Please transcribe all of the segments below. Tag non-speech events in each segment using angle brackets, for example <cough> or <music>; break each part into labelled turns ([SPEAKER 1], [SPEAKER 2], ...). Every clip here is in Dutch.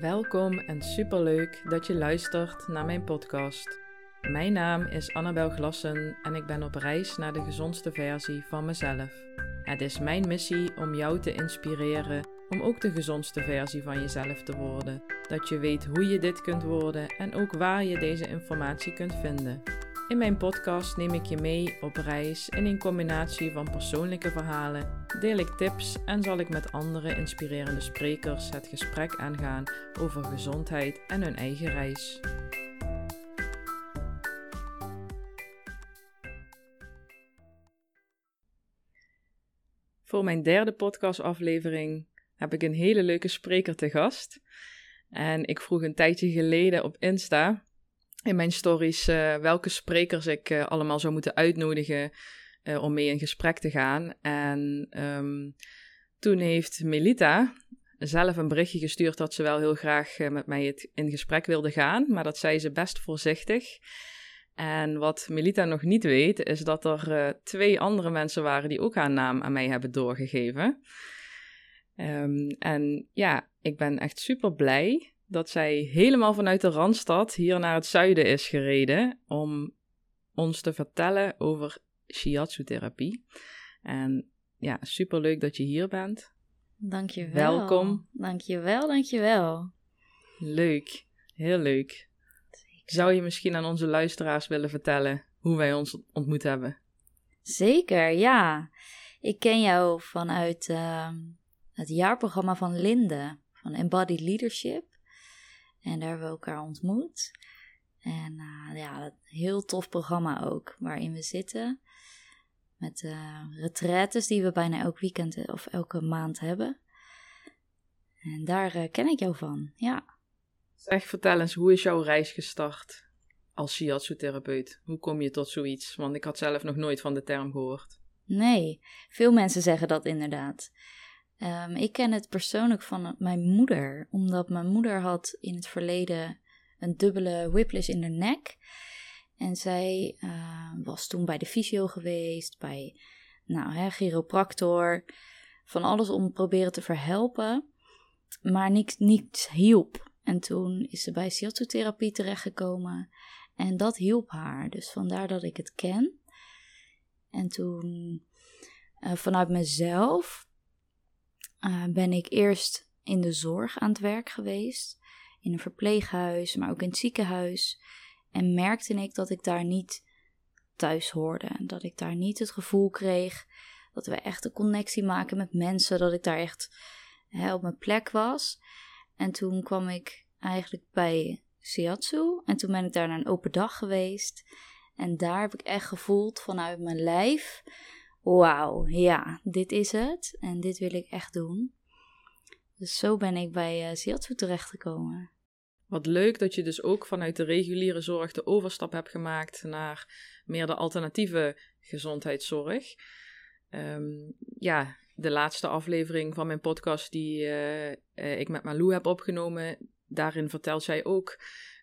[SPEAKER 1] Welkom en superleuk dat je luistert naar mijn podcast. Mijn naam is Annabel Glassen en ik ben op reis naar de gezondste versie van mezelf. Het is mijn missie om jou te inspireren om ook de gezondste versie van jezelf te worden. Dat je weet hoe je dit kunt worden en ook waar je deze informatie kunt vinden. In mijn podcast neem ik je mee op reis in een combinatie van persoonlijke verhalen, deel ik tips en zal ik met andere inspirerende sprekers het gesprek aangaan over gezondheid en hun eigen reis. Voor mijn derde podcastaflevering heb ik een hele leuke spreker te gast. En ik vroeg een tijdje geleden op Insta in mijn stories uh, welke sprekers ik uh, allemaal zou moeten uitnodigen uh, om mee in gesprek te gaan. En um, toen heeft Melita zelf een berichtje gestuurd dat ze wel heel graag met mij het in gesprek wilde gaan, maar dat zei ze best voorzichtig. En wat Melita nog niet weet, is dat er twee andere mensen waren die ook haar naam aan mij hebben doorgegeven. Um, en ja, ik ben echt super blij dat zij helemaal vanuit de Randstad hier naar het zuiden is gereden om ons te vertellen over shiatsu-therapie. En ja, super leuk dat je hier bent.
[SPEAKER 2] Dankjewel.
[SPEAKER 1] Welkom.
[SPEAKER 2] Dankjewel, dankjewel.
[SPEAKER 1] Leuk, heel leuk. Zou je misschien aan onze luisteraars willen vertellen hoe wij ons ontmoet hebben?
[SPEAKER 2] Zeker, ja. Ik ken jou vanuit uh, het jaarprogramma van Linde, van Embodied Leadership. En daar hebben we elkaar ontmoet. En uh, ja, een heel tof programma ook, waarin we zitten. Met uh, retretes die we bijna elk weekend eh, of elke maand hebben. En daar uh, ken ik jou van, ja.
[SPEAKER 1] Zeg, vertel eens, hoe is jouw reis gestart als shiatsu-therapeut? Hoe kom je tot zoiets? Want ik had zelf nog nooit van de term gehoord.
[SPEAKER 2] Nee, veel mensen zeggen dat inderdaad. Um, ik ken het persoonlijk van mijn moeder, omdat mijn moeder had in het verleden een dubbele whiplash in de nek. En zij uh, was toen bij de fysio geweest, bij nou, hè, chiropractor, van alles om proberen te verhelpen, maar niets, niets hielp. En toen is ze bij shiatsu-therapie terechtgekomen en dat hielp haar. Dus vandaar dat ik het ken. En toen uh, vanuit mezelf uh, ben ik eerst in de zorg aan het werk geweest. In een verpleeghuis, maar ook in het ziekenhuis. En merkte ik dat ik daar niet thuis hoorde. En dat ik daar niet het gevoel kreeg dat we echt een connectie maken met mensen. Dat ik daar echt hè, op mijn plek was. En toen kwam ik eigenlijk bij Shiatsu. En toen ben ik daar naar een open dag geweest. En daar heb ik echt gevoeld vanuit mijn lijf wauw, ja, dit is het en dit wil ik echt doen. Dus zo ben ik bij uh, Ziatsu terechtgekomen.
[SPEAKER 1] Wat leuk dat je dus ook vanuit de reguliere zorg de overstap hebt gemaakt naar meer de alternatieve gezondheidszorg. Um, ja, de laatste aflevering van mijn podcast die uh, uh, ik met Malou heb opgenomen, daarin vertelt zij ook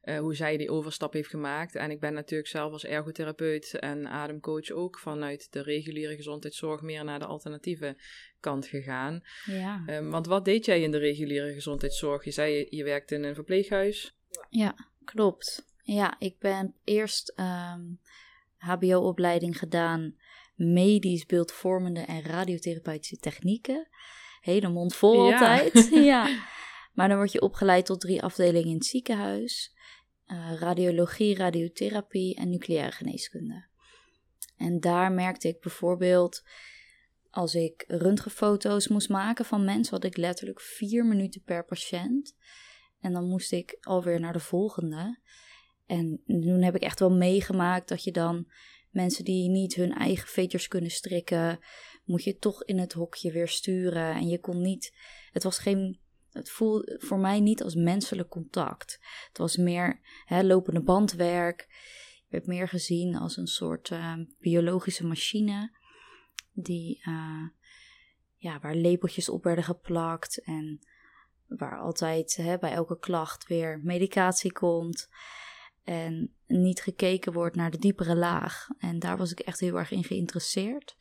[SPEAKER 1] uh, hoe zij die overstap heeft gemaakt. En ik ben natuurlijk zelf als ergotherapeut en ademcoach ook vanuit de reguliere gezondheidszorg meer naar de alternatieve kant gegaan.
[SPEAKER 2] Ja.
[SPEAKER 1] Um, want wat deed jij in de reguliere gezondheidszorg? Je zei je, je werkte in een verpleeghuis.
[SPEAKER 2] Ja, klopt. Ja, ik ben eerst um, ehm, HBO-opleiding gedaan, medisch beeldvormende en radiotherapeutische technieken. Hele mond vol ja. altijd. <laughs> ja. Maar dan word je opgeleid tot drie afdelingen in het ziekenhuis uh, radiologie, radiotherapie en nucleaire geneeskunde. En daar merkte ik bijvoorbeeld, als ik röntgenfoto's moest maken van mensen, had ik letterlijk vier minuten per patiënt. En dan moest ik alweer naar de volgende. En toen heb ik echt wel meegemaakt dat je dan mensen die niet hun eigen veters kunnen strikken, moet je toch in het hokje weer sturen. En je kon niet, het was geen het voelde voor mij niet als menselijk contact. Het was meer hè, lopende bandwerk. Ik werd meer gezien als een soort uh, biologische machine. Die, uh, ja, waar lepeltjes op werden geplakt. En waar altijd hè, bij elke klacht weer medicatie komt. En niet gekeken wordt naar de diepere laag. En daar was ik echt heel erg in geïnteresseerd.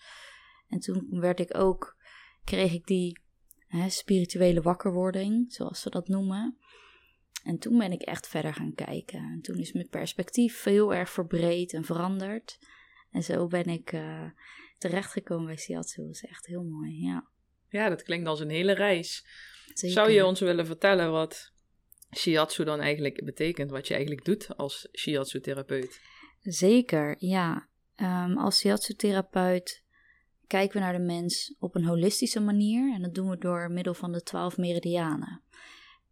[SPEAKER 2] En toen werd ik ook, kreeg ik die hè, spirituele wakkerwording, zoals ze dat noemen. En toen ben ik echt verder gaan kijken. En toen is mijn perspectief heel erg verbreed en veranderd. En zo ben ik uh, terechtgekomen bij Shiatsu. Dat is echt heel mooi, ja.
[SPEAKER 1] Ja, dat klinkt als een hele reis. Zou je ons willen vertellen wat shiatsu dan eigenlijk betekent? Wat je eigenlijk doet als shiatsu-therapeut?
[SPEAKER 2] Zeker, ja. Um, als shiatsu-therapeut kijken we naar de mens op een holistische manier. En dat doen we door middel van de twaalf meridianen.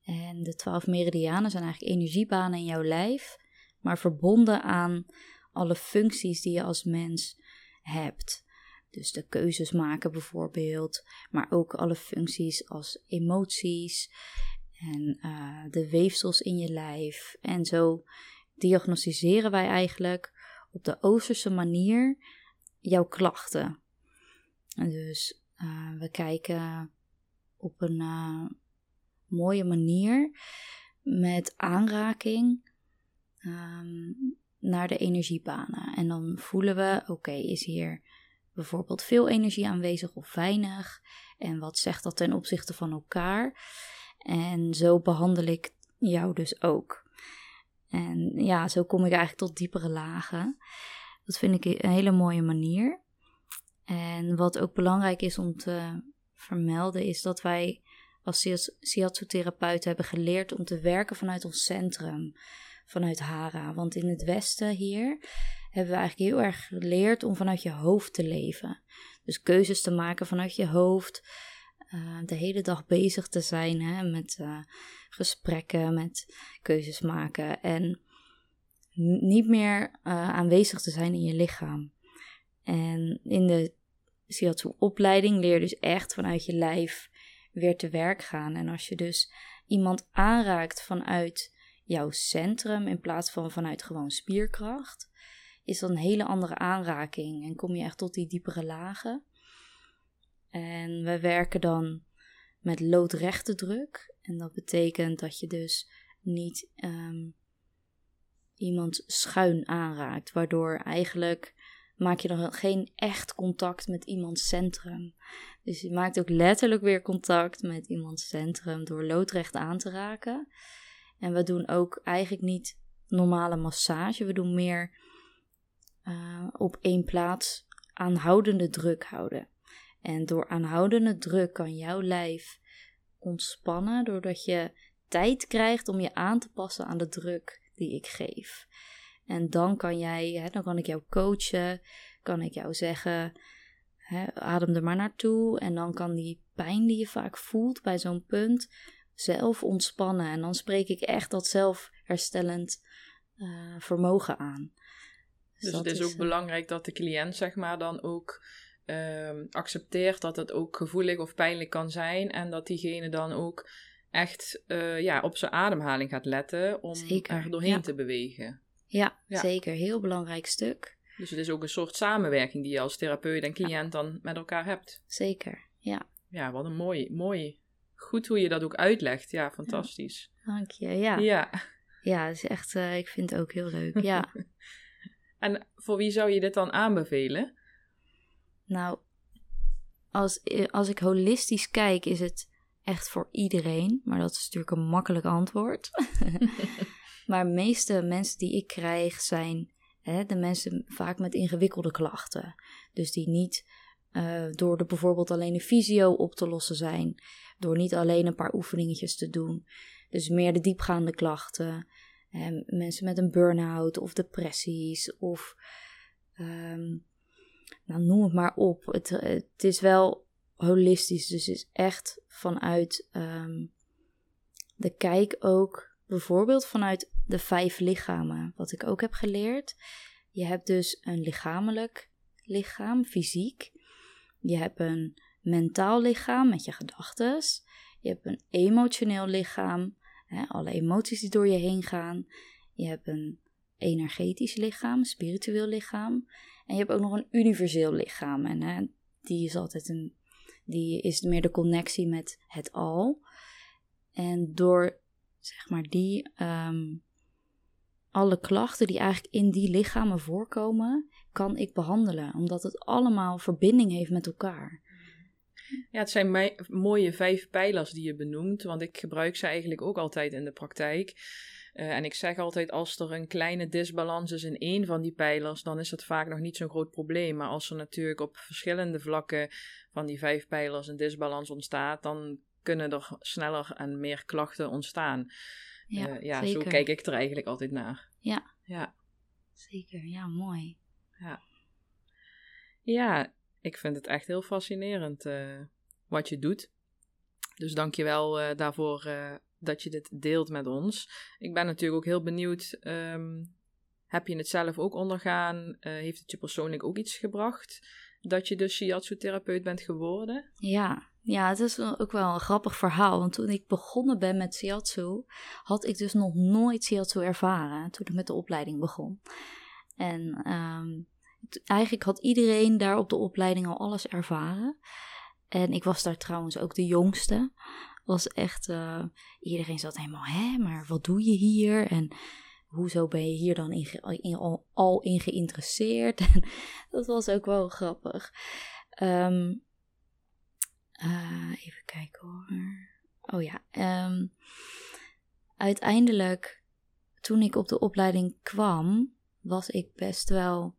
[SPEAKER 2] En de twaalf meridianen zijn eigenlijk energiebanen in jouw lijf, maar verbonden aan alle functies die je als mens hebt. Dus de keuzes maken bijvoorbeeld, maar ook alle functies als emoties en uh, de weefsels in je lijf. En zo diagnosticeren wij eigenlijk op de Oosterse manier jouw klachten. Dus uh, we kijken op een uh, mooie manier met aanraking um, naar de energiebanen. En dan voelen we, oké, is hier bijvoorbeeld veel energie aanwezig of weinig? En wat zegt dat ten opzichte van elkaar? En zo behandel ik jou dus ook. En ja, zo kom ik eigenlijk tot diepere lagen. Dat vind ik een hele mooie manier. En wat ook belangrijk is om te vermelden, is dat wij als shiatsu-therapeuten hebben geleerd om te werken vanuit ons centrum, vanuit Hara. Want in het Westen hier hebben we eigenlijk heel erg geleerd om vanuit je hoofd te leven. Dus keuzes te maken vanuit je hoofd. Uh, de hele dag bezig te zijn hè, met uh, gesprekken, met keuzes maken. En niet meer uh, aanwezig te zijn in je lichaam. En in de Shiatsu-opleiding leer je dus echt vanuit je lijf weer te werk gaan. En als je dus iemand aanraakt vanuit jouw centrum in plaats van vanuit gewoon spierkracht, is dat een hele andere aanraking en kom je echt tot die diepere lagen. En we werken dan met loodrechte druk. En dat betekent dat je dus niet um, iemand schuin aanraakt, waardoor eigenlijk maak je dan geen echt contact met iemands centrum. Dus je maakt ook letterlijk weer contact met iemands centrum door loodrecht aan te raken. En we doen ook eigenlijk niet normale massage, we doen meer uh, op één plaats aanhoudende druk houden. En door aanhoudende druk kan jouw lijf ontspannen doordat je tijd krijgt om je aan te passen aan de druk die ik geef. En dan kan jij, hè, dan kan ik jou coachen, kan ik jou zeggen, hè, adem er maar naartoe. En dan kan die pijn die je vaak voelt bij zo'n punt zelf ontspannen. En dan spreek ik echt dat zelfherstellend uh, vermogen aan.
[SPEAKER 1] Dus, dus het is, ook eh, belangrijk dat de cliënt, zeg maar, dan ook uh, accepteert dat het ook gevoelig of pijnlijk kan zijn. En dat diegene dan ook echt uh, ja, op zijn ademhaling gaat letten om er doorheen te bewegen.
[SPEAKER 2] Ja, zeker. Heel belangrijk stuk.
[SPEAKER 1] Dus het is ook een soort samenwerking die je als therapeut en cliënt dan met elkaar hebt.
[SPEAKER 2] Zeker, ja.
[SPEAKER 1] Ja, wat een mooi, mooi. Goed hoe je dat ook uitlegt. Ja, fantastisch.
[SPEAKER 2] Dank je, ja. Ja, ja is echt, uh, ik vind het ook heel leuk, ja. <laughs>
[SPEAKER 1] en voor wie zou je dit dan aanbevelen?
[SPEAKER 2] Nou, als, eh, als ik holistisch kijk, is het echt voor iedereen. Maar dat is natuurlijk een makkelijk antwoord. <laughs> Maar meeste mensen die ik krijg zijn hè, de mensen vaak met ingewikkelde klachten. Dus die niet uh, door de bijvoorbeeld alleen een fysio op te lossen zijn. Door niet alleen een paar oefeningetjes te doen. Dus meer de diepgaande klachten. Hè, mensen met een burn-out of depressies of um, nou, noem het maar op. Het, het is wel holistisch, dus het is echt vanuit um, de kijk ook Bijvoorbeeld vanuit de vijf lichamen, wat ik ook heb geleerd. Je hebt dus een lichamelijk lichaam, fysiek. Je hebt een mentaal lichaam met je gedachten. Je hebt een emotioneel lichaam, hè, alle emoties die door je heen gaan. Je hebt een energetisch lichaam, spiritueel lichaam. En je hebt ook nog een universeel lichaam. En hè, die is altijd een, die is meer de connectie met het al. En door zeg maar, die um, alle klachten die eigenlijk in die lichamen voorkomen, kan ik behandelen, omdat het allemaal verbinding heeft met elkaar.
[SPEAKER 1] Ja, het zijn mooie vijf pijlers die je benoemt, want ik gebruik ze eigenlijk ook altijd in de praktijk. Eh, en ik zeg altijd, als er een kleine disbalans is in één van die pijlers, dan is het vaak nog niet zo'n groot probleem. Maar als er natuurlijk op verschillende vlakken van die vijf pijlers een disbalans ontstaat, dan kunnen er sneller en meer klachten ontstaan.
[SPEAKER 2] Ja,
[SPEAKER 1] Eh, ja zo kijk ik er eigenlijk altijd naar.
[SPEAKER 2] Ja.
[SPEAKER 1] Ja.
[SPEAKER 2] Zeker, ja, mooi.
[SPEAKER 1] Ja, ik vind het echt heel fascinerend eh, wat je doet. Dus dank je wel eh, daarvoor dat je dit deelt met ons. Ik ben natuurlijk ook heel benieuwd. ehm, heb je het zelf ook ondergaan? Heeft het je persoonlijk ook iets gebracht? Dat je dus shiatsu-therapeut bent geworden?
[SPEAKER 2] Ja, ja, het is ook wel een grappig verhaal. Want toen ik begonnen ben met Shiatsu, had ik dus nog nooit Shiatsu ervaren. Toen ik met de opleiding begon. En ehm, eigenlijk had iedereen daar op de opleiding al alles ervaren. En ik was daar trouwens ook de jongste. Was echt, eh, iedereen zat helemaal, hè, maar wat doe je hier? En hoezo ben je hier dan in in- al, al in geïnteresseerd? <laughs> En dat was ook wel grappig. Ehm, eh, even kijken hoor. Oh ja. ehm, uiteindelijk, toen ik op de opleiding kwam, was ik best wel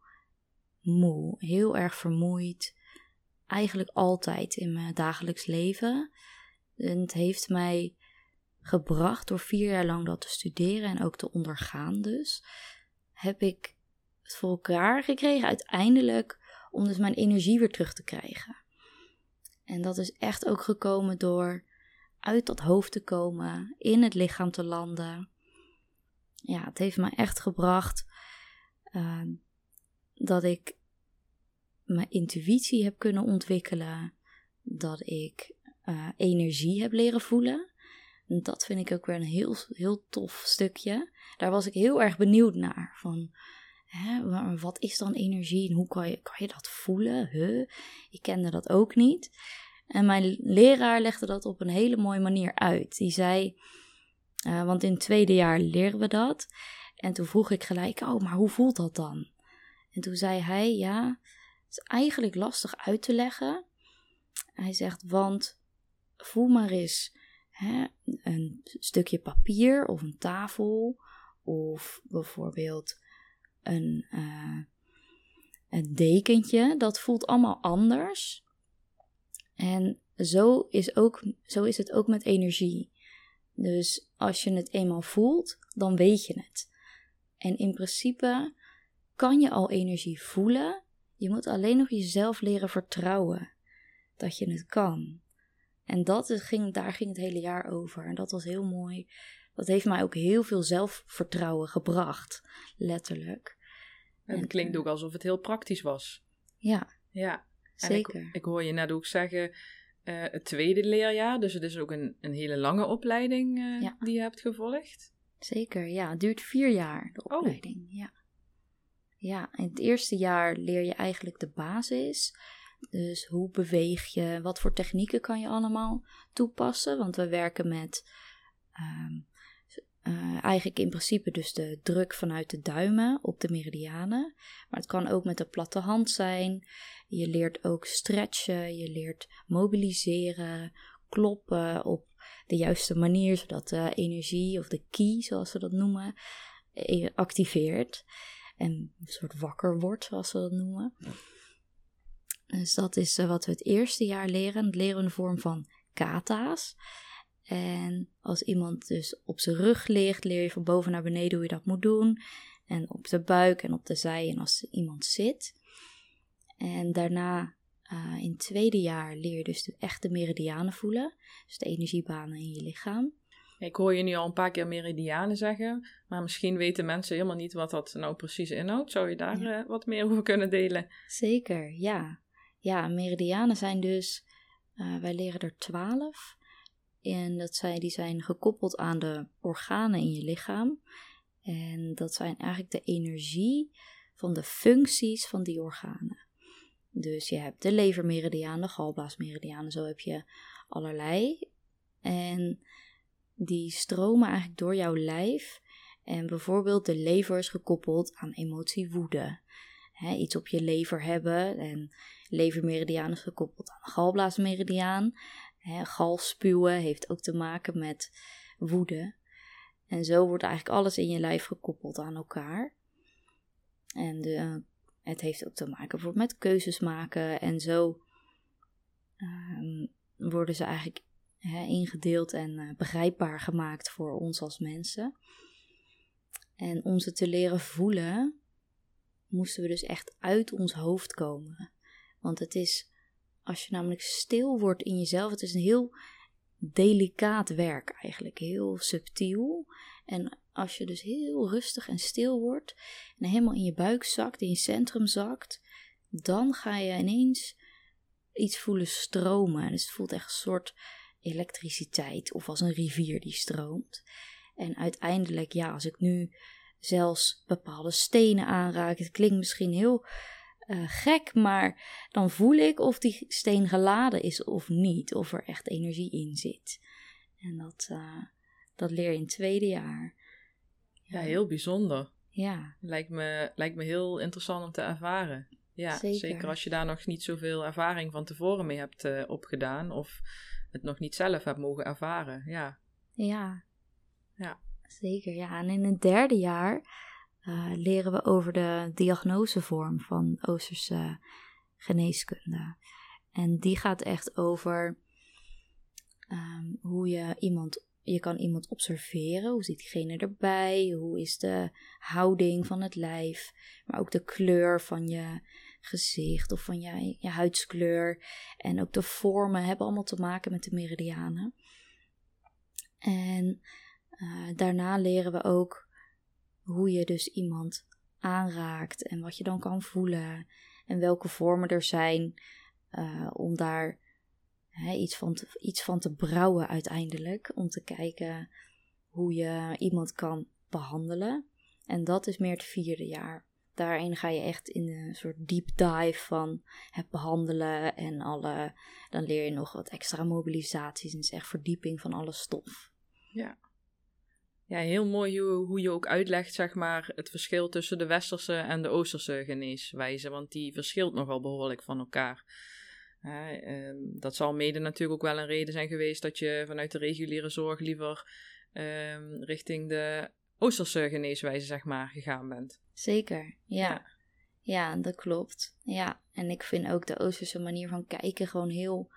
[SPEAKER 2] moe. Heel erg vermoeid. Eigenlijk altijd in mijn dagelijks leven. En het heeft mij gebracht door vier jaar lang dat te studeren en ook te ondergaan dus. Heb ik het voor elkaar gekregen uiteindelijk om dus mijn energie weer terug te krijgen. En dat is echt ook gekomen door uit dat hoofd te komen, in het lichaam te landen. Ja, het heeft me echt gebracht eh, dat ik mijn intuïtie heb kunnen ontwikkelen, dat ik eh, energie heb leren voelen. En dat vind ik ook weer een heel, heel tof stukje. Daar was ik heel erg benieuwd naar. Van, hè, wat is dan energie en hoe kan je, kan je dat voelen? Ik kende dat ook niet. En mijn leraar legde dat op een hele mooie manier uit. Die zei, eh, want in het tweede jaar leren we dat. En toen vroeg ik gelijk, oh, maar hoe voelt dat dan? En toen zei hij, ja, het is eigenlijk lastig uit te leggen. Hij zegt, want voel maar eens hè, een stukje papier of een tafel of bijvoorbeeld een, eh, een dekentje. Dat voelt allemaal anders. En zo is, ook, zo is het ook met energie. Dus als je het eenmaal voelt, dan weet je het. En in principe kan je al energie voelen. Je moet alleen nog jezelf leren vertrouwen dat je het kan. En dat ging, daar ging het hele jaar over. En dat was heel mooi. Dat heeft mij ook heel veel zelfvertrouwen gebracht, letterlijk.
[SPEAKER 1] En het klinkt ook alsof het heel praktisch was.
[SPEAKER 2] Ja,
[SPEAKER 1] Ja, En
[SPEAKER 2] zeker.
[SPEAKER 1] Ik, ik hoor je net ook zeggen, eh, het tweede leerjaar, dus het is ook een, een hele lange opleiding eh,
[SPEAKER 2] Ja.
[SPEAKER 1] die je hebt gevolgd.
[SPEAKER 2] Zeker, ja. Het duurt vier jaar, de
[SPEAKER 1] Oh.
[SPEAKER 2] opleiding. Ja. ja, in het eerste jaar leer je eigenlijk de basis. Dus hoe beweeg je, wat voor technieken kan je allemaal toepassen? Want we werken met ehm, eh, eigenlijk in principe dus de druk vanuit de duimen op de meridianen. Maar het kan ook met de platte hand zijn. Je leert ook stretchen, je leert mobiliseren, kloppen op de juiste manier, zodat de energie of de ki, zoals ze dat noemen, eh, activeert. En een soort wakker wordt, zoals ze dat noemen. Dus dat is eh, wat we het eerste jaar leren. Dat leren we in de vorm van kata's. En als iemand dus op zijn rug ligt, leer je van boven naar beneden hoe je dat moet doen. En op de buik en op de zij en als iemand zit. En daarna eh, in het tweede jaar leer je dus de echte meridianen voelen. Dus de energiebanen in je lichaam.
[SPEAKER 1] Ik hoor je nu al een paar keer meridianen zeggen, maar misschien weten mensen helemaal niet wat dat nou precies inhoudt. Zou je daar
[SPEAKER 2] Ja.
[SPEAKER 1] eh, wat meer over kunnen delen?
[SPEAKER 2] Zeker, ja. Ja, meridianen zijn dus, eh, wij leren er twaalf. En dat zijn, die zijn gekoppeld aan de organen in je lichaam. En dat zijn eigenlijk de energie van de functies van die organen. Dus je hebt de levermeridiaan, de galblaasmeridianen, zo heb je allerlei. En die stromen eigenlijk door jouw lijf. En bijvoorbeeld de lever is gekoppeld aan emotie woede. hè, iets op je lever hebben. En levermeridiaan is gekoppeld aan de galblaasmeridiaan. Hè, galspuwen heeft ook te maken met woede. En zo wordt eigenlijk alles in je lijf gekoppeld aan elkaar. En de, het heeft ook te maken bijvoorbeeld met keuzes maken. En zo ehm, worden ze eigenlijk ingedeeld en uh, begrijpbaar gemaakt voor ons als mensen. En om ze te leren voelen, moesten we dus echt uit ons hoofd komen. Want het is, als je namelijk stil wordt in jezelf, het is een heel delicaat werk eigenlijk, heel subtiel. En als je dus heel rustig en stil wordt en helemaal in je buik zakt, in je centrum zakt, dan ga je ineens iets voelen stromen. Dus het voelt echt een soort elektriciteit of als een rivier die stroomt. En uiteindelijk, ja, als ik nu zelfs bepaalde stenen aanraak, het klinkt misschien heel uh, gek, maar dan voel ik of die steen geladen is of niet, of er echt energie in zit. En dat, uh, dat leer je in het tweede jaar.
[SPEAKER 1] Ja, heel bijzonder.
[SPEAKER 2] Ja.
[SPEAKER 1] Lijkt me, lijkt me heel interessant om te ervaren. Ja, zeker. zeker als je daar nog niet zoveel ervaring van tevoren mee hebt uh, opgedaan, of het nog niet zelf hebt mogen ervaren. Ja.
[SPEAKER 2] Ja.
[SPEAKER 1] Ja.
[SPEAKER 2] Zeker, ja. En in het derde jaar uh, leren we over de diagnosevorm van Oosterse geneeskunde. En die gaat echt over um, hoe je iemand. Je kan iemand observeren. Hoe zit diegene erbij? Hoe is de houding van het lijf? Maar ook de kleur van je gezicht of van je, je huidskleur. En ook de vormen hebben allemaal te maken met de meridianen. En uh, daarna leren we ook hoe je dus iemand aanraakt en wat je dan kan voelen en welke vormen er zijn uh, om daar hè, iets, van te, iets van te brouwen uiteindelijk. Om te kijken hoe je iemand kan behandelen. En dat is meer het vierde jaar. Daarin ga je echt in een soort deep dive van het behandelen en alle. Dan leer je nog wat extra mobilisaties. En is echt verdieping van alle stof.
[SPEAKER 1] Ja. Ja, heel mooi hoe, hoe je ook uitlegt, zeg maar, het verschil tussen de westerse en de oosterse geneeswijze. Want die verschilt nogal behoorlijk van elkaar. Ehm, dat zal mede natuurlijk ook wel een reden zijn geweest dat je vanuit de reguliere zorg liever ehm, richting de oosterse geneeswijze, zeg maar, gegaan bent.
[SPEAKER 2] Zeker, ja. ja. Ja, dat klopt. Ja, en ik vind ook de oosterse manier van kijken gewoon heel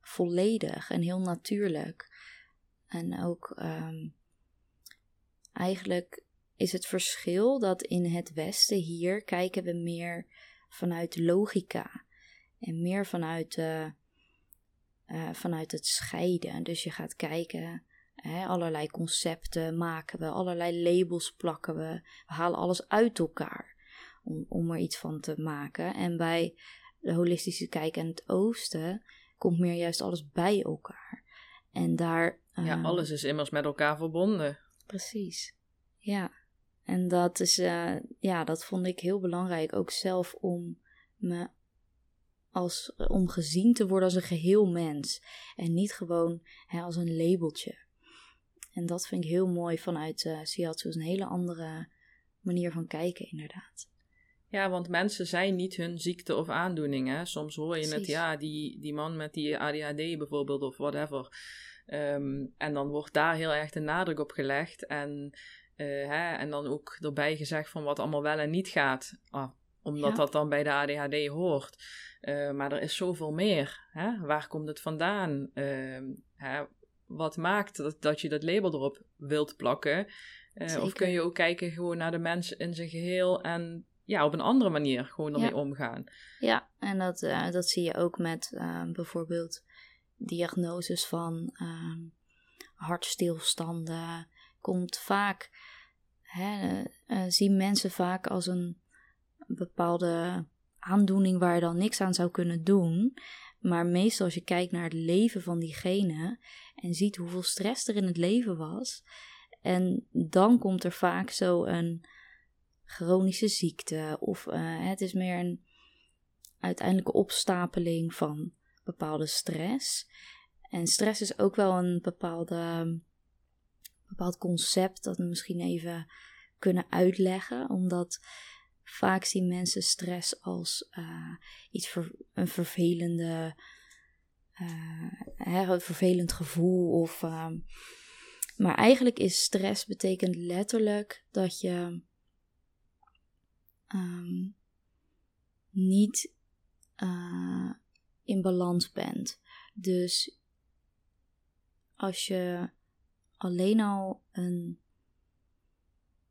[SPEAKER 2] volledig en heel natuurlijk. En ook um, Eigenlijk is het verschil dat in het Westen hier kijken we meer vanuit logica en meer vanuit, uh, uh, vanuit het scheiden. Dus je gaat kijken, hè, allerlei concepten maken we, allerlei labels plakken we, we halen alles uit elkaar om, om er iets van te maken. En bij de holistische kijk in het Oosten komt meer juist alles bij elkaar. En daar.
[SPEAKER 1] ja, ehm, alles is immers met elkaar verbonden.
[SPEAKER 2] Precies. Ja. En dat is, uh, ja, dat vond ik heel belangrijk ook zelf om me als, om gezien te worden als een geheel mens. En niet gewoon hè, als een labeltje. En dat vind ik heel mooi vanuit uh, Shiatsu. een hele andere manier van kijken, inderdaad.
[SPEAKER 1] Ja, want mensen zijn niet hun ziekte of aandoening. Hè? Soms hoor je het, ja, die, die man met die ADHD bijvoorbeeld of whatever. Um, en dan wordt daar heel erg de nadruk op gelegd. En, uh, hè, en dan ook erbij gezegd van wat allemaal wel en niet gaat. Ah, omdat dat dan bij de ADHD hoort. Uh, maar er is zoveel meer. Hè? Waar komt het vandaan? Uh, hè? Wat maakt dat, dat je dat label erop wilt plakken? Uh, of kun je ook kijken gewoon naar de mensen in zijn geheel en ja, op een andere manier gewoon ermee omgaan?
[SPEAKER 2] Ja, en dat, dat zie je ook met bijvoorbeeld diagnoses van uh, hartstilstanden komt vaak, hè, uh, zien mensen vaak als een bepaalde aandoening waar je dan niks aan zou kunnen doen. Maar meestal als je kijkt naar het leven van diegene en ziet hoeveel stress er in het leven was, en dan komt er vaak zo een chronische ziekte of uh, het is meer een uiteindelijke opstapeling van bepaalde stress. En stress is ook wel een bepaalde, bepaald concept dat we misschien even kunnen uitleggen. Omdat vaak zien mensen stress als uh, iets ver, een vervelende, uh, een vervelend gevoel. Of, uh, maar eigenlijk is stress betekent letterlijk dat je um, niet uh, in balans bent. Dus als je alleen al een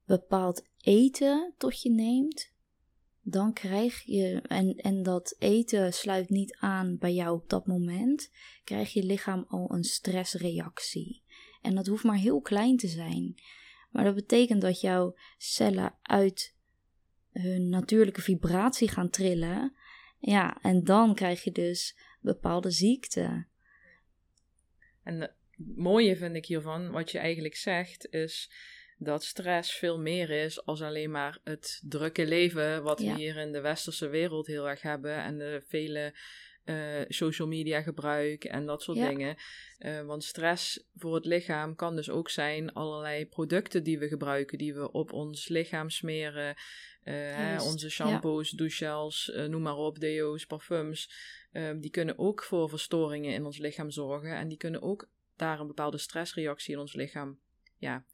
[SPEAKER 2] bepaald eten tot je neemt, dan krijg je, en, en dat eten sluit niet aan bij jou op dat moment, krijg je lichaam al een stressreactie. En dat hoeft maar heel klein te zijn. Maar dat betekent dat jouw cellen uit hun natuurlijke vibratie gaan trillen. Ja, en dan krijg je dus bepaalde ziekten.
[SPEAKER 1] En het mooie vind ik hiervan, wat je eigenlijk zegt, is dat stress veel meer is als alleen maar het drukke leven wat we hier in de westerse wereld heel erg hebben en de vele uh, social media gebruik en dat soort dingen. Uh, want stress voor het lichaam kan dus ook zijn allerlei producten die we gebruiken, die we op ons lichaam smeren. Uh, hè, onze shampoos, ja. douchegels, noem maar op, deo's, parfums. Ehm, die kunnen ook voor verstoringen in ons lichaam zorgen. En die kunnen ook daar een bepaalde stressreactie in ons lichaam ja,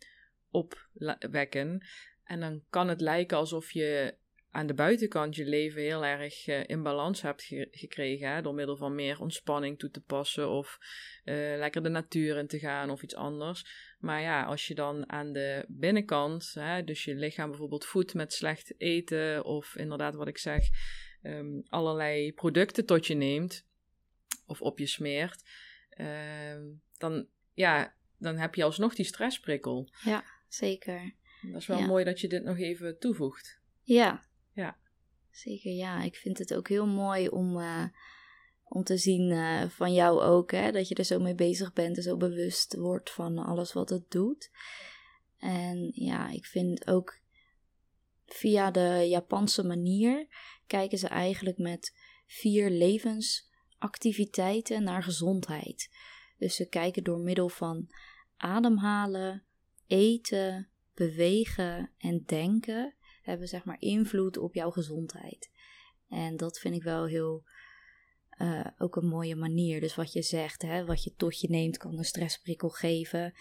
[SPEAKER 1] opwekken. En dan kan het lijken alsof je aan de buitenkant je leven heel erg uh, in balans hebt gekregen. Hè, door middel van meer ontspanning toe te passen. Of uh, lekker de natuur in te gaan of iets anders. Maar ja, als je dan aan de binnenkant, hè, dus je lichaam bijvoorbeeld voedt met slecht eten. Of inderdaad wat ik zeg, um, allerlei producten tot je neemt. Of op je smeert. Uh, dan, ja, dan heb je alsnog die stressprikkel.
[SPEAKER 2] Ja zeker.
[SPEAKER 1] Dat is wel mooi dat je dit nog even toevoegt.
[SPEAKER 2] Ja. Ja. Zeker, ja. Ik vind het ook heel mooi om, uh, om te zien uh, van jou ook, hè, dat je er zo mee bezig bent en zo bewust wordt van alles wat het doet. En ja, ik vind ook via de Japanse manier kijken ze eigenlijk met vier levensactiviteiten naar gezondheid. Dus ze kijken door middel van ademhalen, eten, bewegen en denken hebben zeg maar invloed op jouw gezondheid. En dat vind ik wel heel uh, ook een mooie manier. Dus wat je zegt, hè, wat je tot je neemt, kan een stressprikkel geven.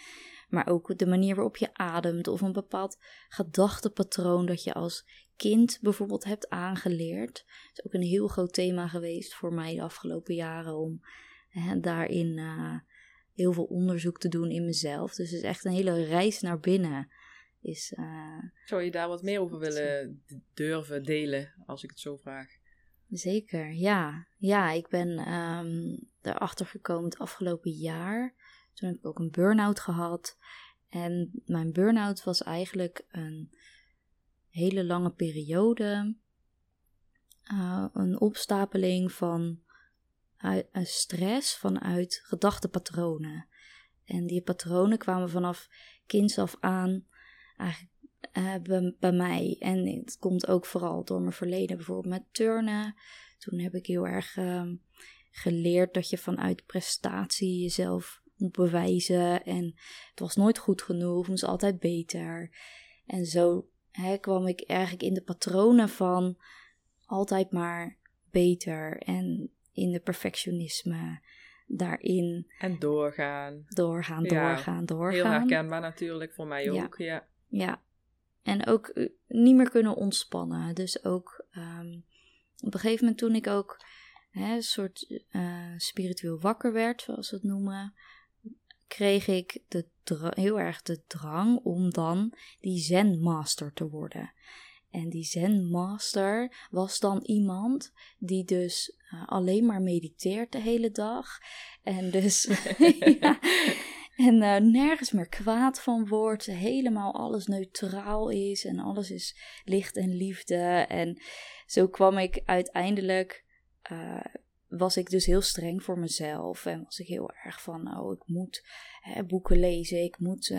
[SPEAKER 2] Maar ook de manier waarop je ademt of een bepaald gedachtepatroon dat je als kind bijvoorbeeld hebt aangeleerd. Dat is ook een heel groot thema geweest voor mij de afgelopen jaren om hè, daarin uh, heel veel onderzoek te doen in mezelf. Dus het is echt een hele reis naar binnen. Is, uh,
[SPEAKER 1] Zou je daar wat meer over willen durven delen, als ik het zo vraag?
[SPEAKER 2] Zeker, ja. Ja, ik ben um, erachter gekomen het afgelopen jaar. Toen heb ik ook een burn-out gehad. En mijn burn-out was eigenlijk een hele lange periode. Uh, een opstapeling van uit, stress vanuit gedachtepatronen. En die patronen kwamen vanaf kinds af aan eigenlijk uh, bij, bij, mij. En het komt ook vooral door mijn verleden, bijvoorbeeld met turnen. Toen heb ik heel erg uh, geleerd dat je vanuit prestatie jezelf moet bewijzen. En het was nooit goed genoeg, het moest altijd beter. En zo hè, kwam ik eigenlijk in de patronen van altijd maar beter. En in de perfectionisme daarin.
[SPEAKER 1] En doorgaan.
[SPEAKER 2] Doorgaan, doorgaan, doorgaan. Heel
[SPEAKER 1] herkenbaar natuurlijk voor mij ook, ja.
[SPEAKER 2] Ja, en ook eh, niet meer kunnen ontspannen. Dus ook um, op een gegeven moment toen ik ook hè, een soort uh, spiritueel wakker werd, zoals we het noemen, kreeg ik de heel erg de drang om dan die zen master te worden. En die Zen Master was dan iemand die dus uh, alleen maar mediteert de hele dag. En dus <laughs> <laughs> ja, en uh, nergens meer kwaad van wordt. Helemaal alles neutraal is en alles is licht en liefde. En zo kwam ik uiteindelijk. Uh, was ik dus heel streng voor mezelf. En was ik heel erg van, oh, ik moet hè, boeken lezen. Ik moet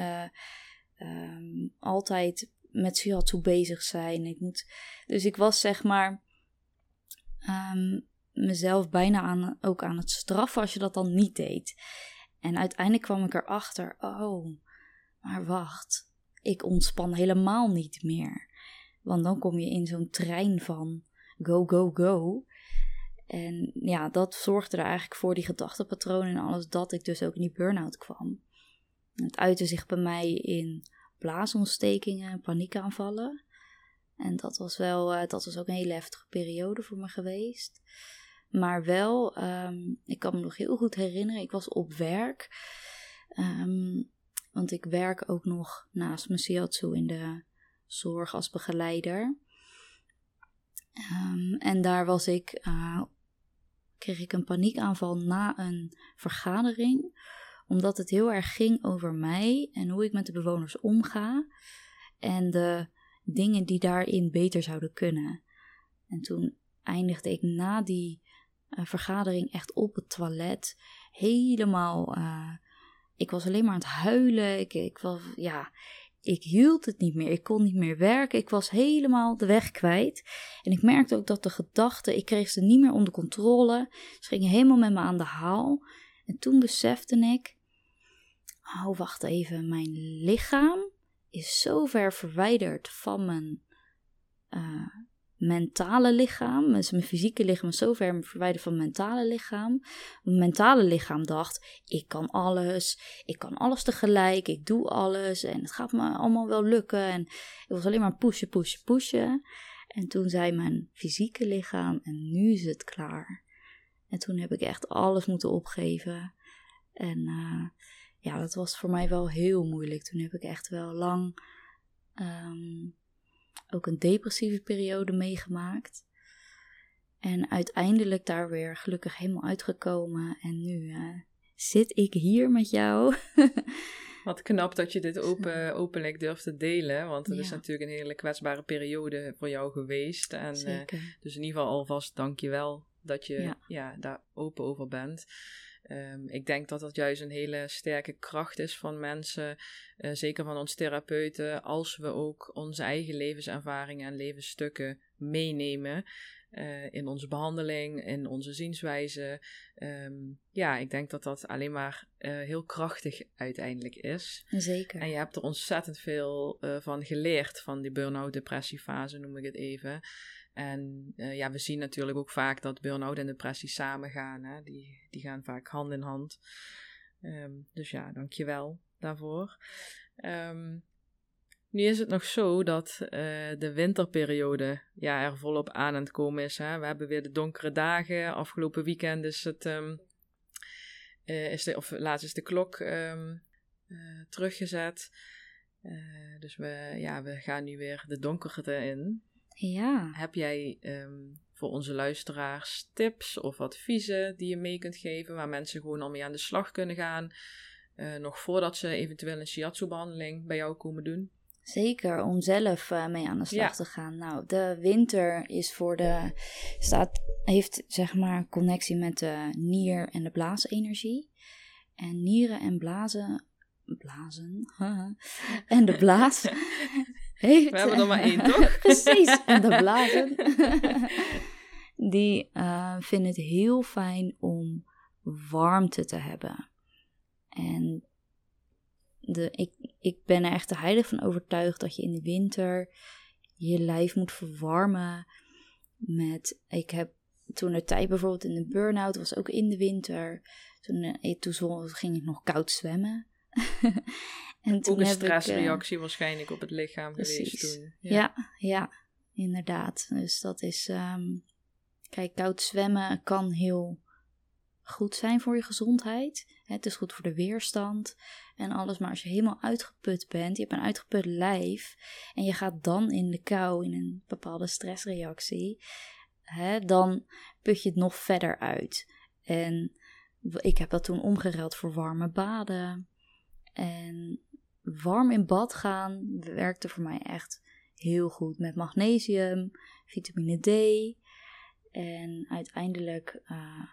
[SPEAKER 2] um, altijd met shiatsu bezig zijn. Ik moet, dus ik was zeg maar um, mezelf bijna aan, ook aan het straffen als je dat dan niet deed. En uiteindelijk kwam ik erachter, oh, maar wacht, ik ontspan helemaal niet meer. Want dan kom je in zo'n trein van go, go, go. En ja, dat zorgde er eigenlijk voor die gedachtenpatronen en alles dat ik dus ook in die burn-out kwam. Het uitte zich bij mij in blaasontstekingen en paniekaanvallen. En dat was wel, uh, dat was ook een hele heftige periode voor me geweest. Maar wel, um, ik kan me nog heel goed herinneren, ik was op werk. Um, want ik werk ook nog naast mijn shiatsu in de zorg als begeleider. Um, en daar was ik, uh, kreeg ik een paniekaanval na een vergadering omdat het heel erg ging over mij en hoe ik met de bewoners omga. En de dingen die daarin beter zouden kunnen. En toen eindigde ik na die uh, vergadering echt op het toilet. Helemaal. Uh, ik was alleen maar aan het huilen. Ik, ik was, ja, ik hield het niet meer. Ik kon niet meer werken. Ik was helemaal de weg kwijt. En ik merkte ook dat de gedachten, ik kreeg ze niet meer onder controle. Ze gingen helemaal met me aan de haal. En toen besefte ik, oh wacht even, mijn lichaam is zo ver verwijderd van mijn uh, mentale lichaam. Dus mijn fysieke lichaam is zo ver verwijderd van mijn mentale lichaam. Mijn mentale lichaam dacht, ik kan alles, ik kan alles tegelijk, ik doe alles en het gaat me allemaal wel lukken. En ik was alleen maar pushen, pushen, pushen. En toen zei mijn fysieke lichaam, en nu is het klaar. En toen heb ik echt alles moeten opgeven. En uh, ja, dat was voor mij wel heel moeilijk. Toen heb ik echt wel lang um, ook een depressieve periode meegemaakt. En uiteindelijk daar weer gelukkig helemaal uitgekomen. En nu uh, zit ik hier met jou. <laughs>
[SPEAKER 1] Wat knap dat je dit open, openlijk durft te delen. Want het is natuurlijk een hele kwetsbare periode voor jou geweest. En, uh, dus in ieder geval alvast dank je wel dat je ja. ja. daar open over bent. Um, ik denk dat dat juist een hele sterke kracht is van mensen, uh, zeker van ons therapeuten, als we ook onze eigen levenservaringen en levensstukken meenemen. Uh, in onze behandeling, in onze zienswijze. Um, ja, ik denk dat dat alleen maar uh, heel krachtig uiteindelijk is.
[SPEAKER 2] Zeker.
[SPEAKER 1] En je hebt er ontzettend veel van geleerd, van die burn-out depressiefase noem ik het even. En uh, ja, we zien natuurlijk ook vaak dat burn-out en depressie samengaan. Hè? Die, die gaan vaak hand in hand. Um, dus ja, dankjewel daarvoor. Um, nu is het nog zo dat uh, de winterperiode ja, er volop aan aan het komen is. Hè? We hebben weer de donkere dagen. Afgelopen weekend is het. Um, is de, of laatst is de klok teruggezet. dus we, ja, we gaan nu weer de donkerte in.
[SPEAKER 2] Ja.
[SPEAKER 1] Heb jij um, voor onze luisteraars tips of adviezen die je mee kunt geven, waar mensen gewoon al mee aan de slag kunnen gaan, uh, nog voordat ze eventueel een shiatsu-behandeling bij jou komen doen?
[SPEAKER 2] Zeker, om zelf uh, mee aan de slag ja. te gaan. Nou, de winter is voor de, staat, heeft zeg maar connectie met de nier- en de blaasenergie. En nieren en blazen, blazen, <laughs> en de blaas <laughs>
[SPEAKER 1] heeft... We hebben er maar één, toch? <laughs>
[SPEAKER 2] Precies, en de blazen. <laughs> die uh, vinden het heel fijn om warmte te hebben. En de, ik, ik ben er echt de heilig van overtuigd dat je in de winter je lijf moet verwarmen met... Ik heb toen de tijd bijvoorbeeld in de burn-out, was ook in de winter. Toen, eh, toen ging ik nog koud zwemmen. <laughs>
[SPEAKER 1] en toen Ook een stressreactie ik, uh, waarschijnlijk op het lichaam precies. geweest toen.
[SPEAKER 2] Ja. ja. ja, inderdaad. Dus dat is... Um, kijk, koud zwemmen kan heel goed zijn voor je gezondheid. Het is goed voor de weerstand en alles. Maar als je helemaal uitgeput bent, je hebt een uitgeput lijf... en je gaat dan in de kou in een bepaalde stressreactie... Hè, dan put je het nog verder uit. En ik heb dat toen omgeruild voor warme baden... En warm in bad gaan werkte voor mij echt heel goed. Met magnesium, vitamine D. En uiteindelijk uh,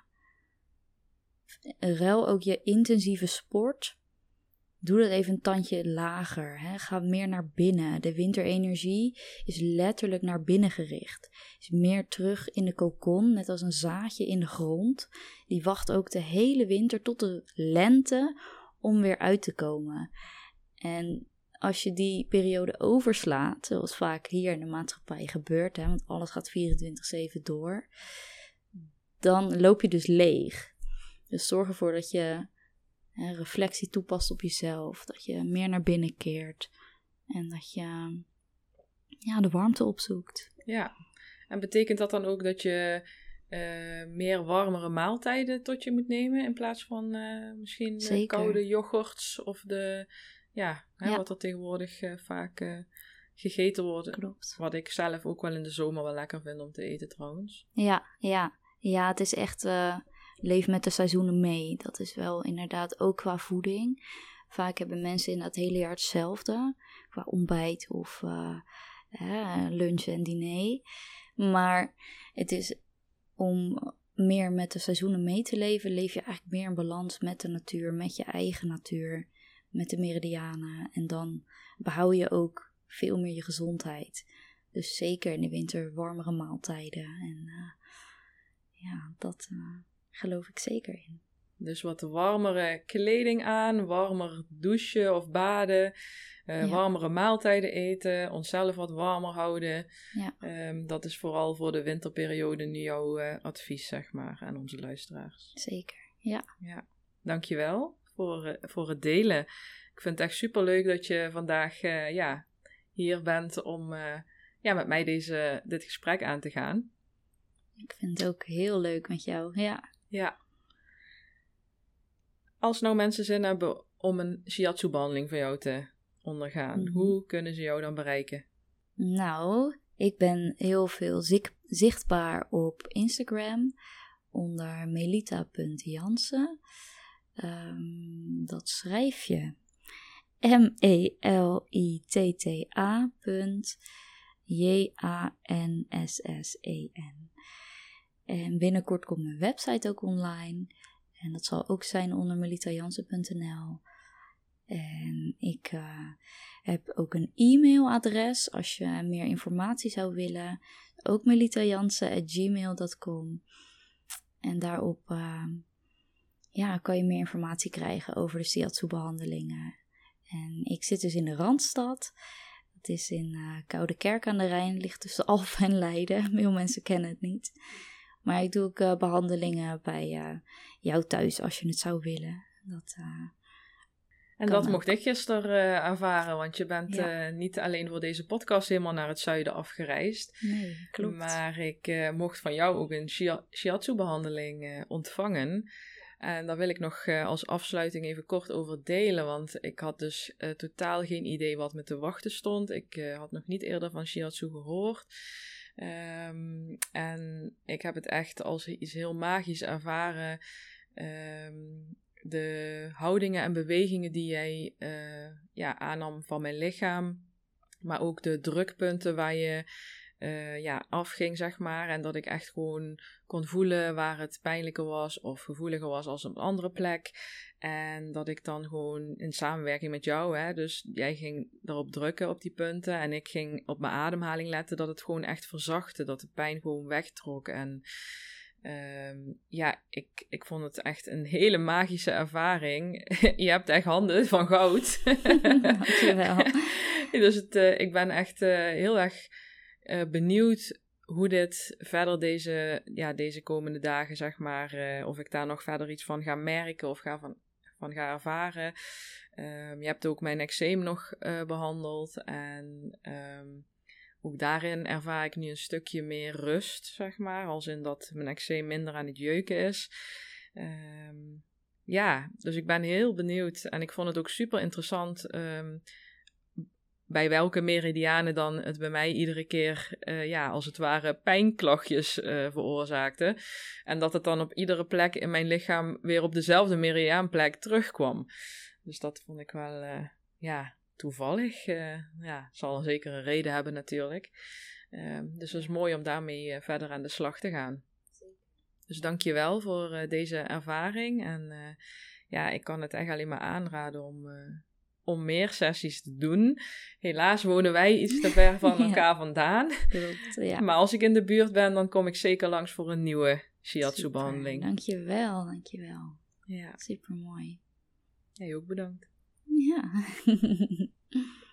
[SPEAKER 2] ruil ook je intensieve sport. Doe dat even een tandje lager. Hè. Ga meer naar binnen. De winterenergie is letterlijk naar binnen gericht. Is meer terug in de kokon, net als een zaadje in de grond. Die wacht ook de hele winter tot de lente om weer uit te komen. En als je die periode overslaat, zoals vaak hier in de maatschappij gebeurt, hè, want alles gaat 24-7 door, dan loop je dus leeg. Dus zorg ervoor dat je hè, reflectie toepast op jezelf, dat je meer naar binnen keert en dat je ja, de warmte opzoekt.
[SPEAKER 1] Ja, en betekent dat dan ook dat je uh, meer warmere maaltijden tot je moet nemen in plaats van uh, misschien uh, koude yoghurts of de, ja, hè, wat er tegenwoordig vaak gegeten wordt.
[SPEAKER 2] Klopt.
[SPEAKER 1] Wat ik zelf ook wel in de zomer wel lekker vind om te eten trouwens.
[SPEAKER 2] Ja, ja. Ja, het is echt leef met de seizoenen mee. Dat is wel inderdaad ook qua voeding. Vaak hebben mensen in het hele jaar hetzelfde. Qua ontbijt of lunch en diner. Maar het is om meer met de seizoenen mee te leven, leef je eigenlijk meer in balans met de natuur, met je eigen natuur, met de meridianen. En dan behoud je ook veel meer je gezondheid. Dus zeker in de winter warmere maaltijden. En uh, ja, dat uh, geloof ik zeker in.
[SPEAKER 1] Dus wat warmere kleding aan, warmer douchen of baden, uh, warmere maaltijden eten, onszelf wat warmer houden.
[SPEAKER 2] Ja.
[SPEAKER 1] Um, dat is vooral voor de winterperiode nu jouw advies, zeg maar, aan onze luisteraars.
[SPEAKER 2] Zeker, ja.
[SPEAKER 1] ja. Dankjewel voor, uh, voor het delen. Ik vind het echt super leuk dat je vandaag ja, hier bent om ja, met mij deze, dit gesprek aan te gaan.
[SPEAKER 2] Ik vind het ook heel leuk met jou, ja.
[SPEAKER 1] Ja, als nou mensen zin hebben om een shiatsu-behandeling van jou te ondergaan, mhm. hoe kunnen ze jou dan bereiken?
[SPEAKER 2] Nou, ik ben heel veel zichtbaar op Instagram onder melita.jansen. Um, dat schrijf je M-E-L-I-T-T-A. J-A-N-S-S-E-N. En binnenkort komt mijn website ook online. En dat zal ook zijn onder melitajansen.nl. En ik uh, heb ook een e-mailadres als je meer informatie zou willen. Ook melitajansen.gmail.com. En daarop uh, ja, kan je meer informatie krijgen over de shiatsu-behandelingen. En ik zit dus in de Randstad. Het is in uh, Koude Kerk aan de Rijn, ligt tussen <laughs> Alphen en Leiden. Veel mensen kennen het niet. Maar ik doe ook uh, behandelingen bij uh, jou thuis als je het zou willen. Dat,
[SPEAKER 1] en dat ook. mocht ik gisteren ervaren, want je bent ja. niet alleen voor deze podcast helemaal naar het zuiden afgereisd.
[SPEAKER 2] Nee, klopt.
[SPEAKER 1] Maar ik mocht van jou ook een shiatsu-behandeling ontvangen. En daar wil ik nog als afsluiting even kort over delen, want ik had dus totaal geen idee wat me te wachten stond. Ik had nog niet eerder van shiatsu gehoord. Um, en ik heb het echt als iets heel magisch ervaren. Um, de houdingen en bewegingen die jij ja, aannam van mijn lichaam. Maar ook de drukpunten waar je uh, ja, afging, zeg maar. En dat ik echt gewoon kon voelen waar het pijnlijker was of gevoeliger was als op een andere plek. En dat ik dan gewoon in samenwerking met jou, hè, dus jij ging erop drukken op die punten en ik ging op mijn ademhaling letten dat het gewoon echt verzachtte, dat de pijn gewoon wegtrok. En um, ja, ik, ik vond het echt een hele magische ervaring. <laughs> Je hebt echt handen van goud. <laughs>
[SPEAKER 2] Dankjewel. <laughs>
[SPEAKER 1] dus het, uh, ik ben echt uh, heel erg uh, benieuwd hoe dit verder deze, ja, deze komende dagen, zeg maar, of ik daar nog verder iets van ga merken of ga van van ga ervaren. Um, je hebt ook mijn eczeem nog uh, behandeld. En um, ook daarin ervaar ik nu een stukje meer rust, zeg maar. Als in dat mijn eczeem minder aan het jeuken is. Um, ja, dus ik ben heel benieuwd. En ik vond het ook super interessant bij welke meridianen dan het bij mij iedere keer, uh, ja, als het ware pijnklachtjes uh, veroorzaakte. En dat het dan op iedere plek in mijn lichaam weer op dezelfde meridiaanplek terugkwam. Dus dat vond ik wel, uh, ja, toevallig. ja, zal een zekere reden hebben natuurlijk. Ehm, dus het is mooi om daarmee verder aan de slag te gaan. Dus dank je wel voor deze ervaring. En ja, ik kan het echt alleen maar aanraden om om meer sessies te doen. Helaas wonen wij iets te ver van <laughs> elkaar vandaan.
[SPEAKER 2] Klopt, ja. <laughs>
[SPEAKER 1] Maar als ik in de buurt ben, dan kom ik zeker langs voor een nieuwe shiatsu-behandeling.
[SPEAKER 2] Dankjewel, dankjewel.
[SPEAKER 1] Ja.
[SPEAKER 2] Super mooi.
[SPEAKER 1] Jij ook bedankt.
[SPEAKER 2] Ja. <laughs>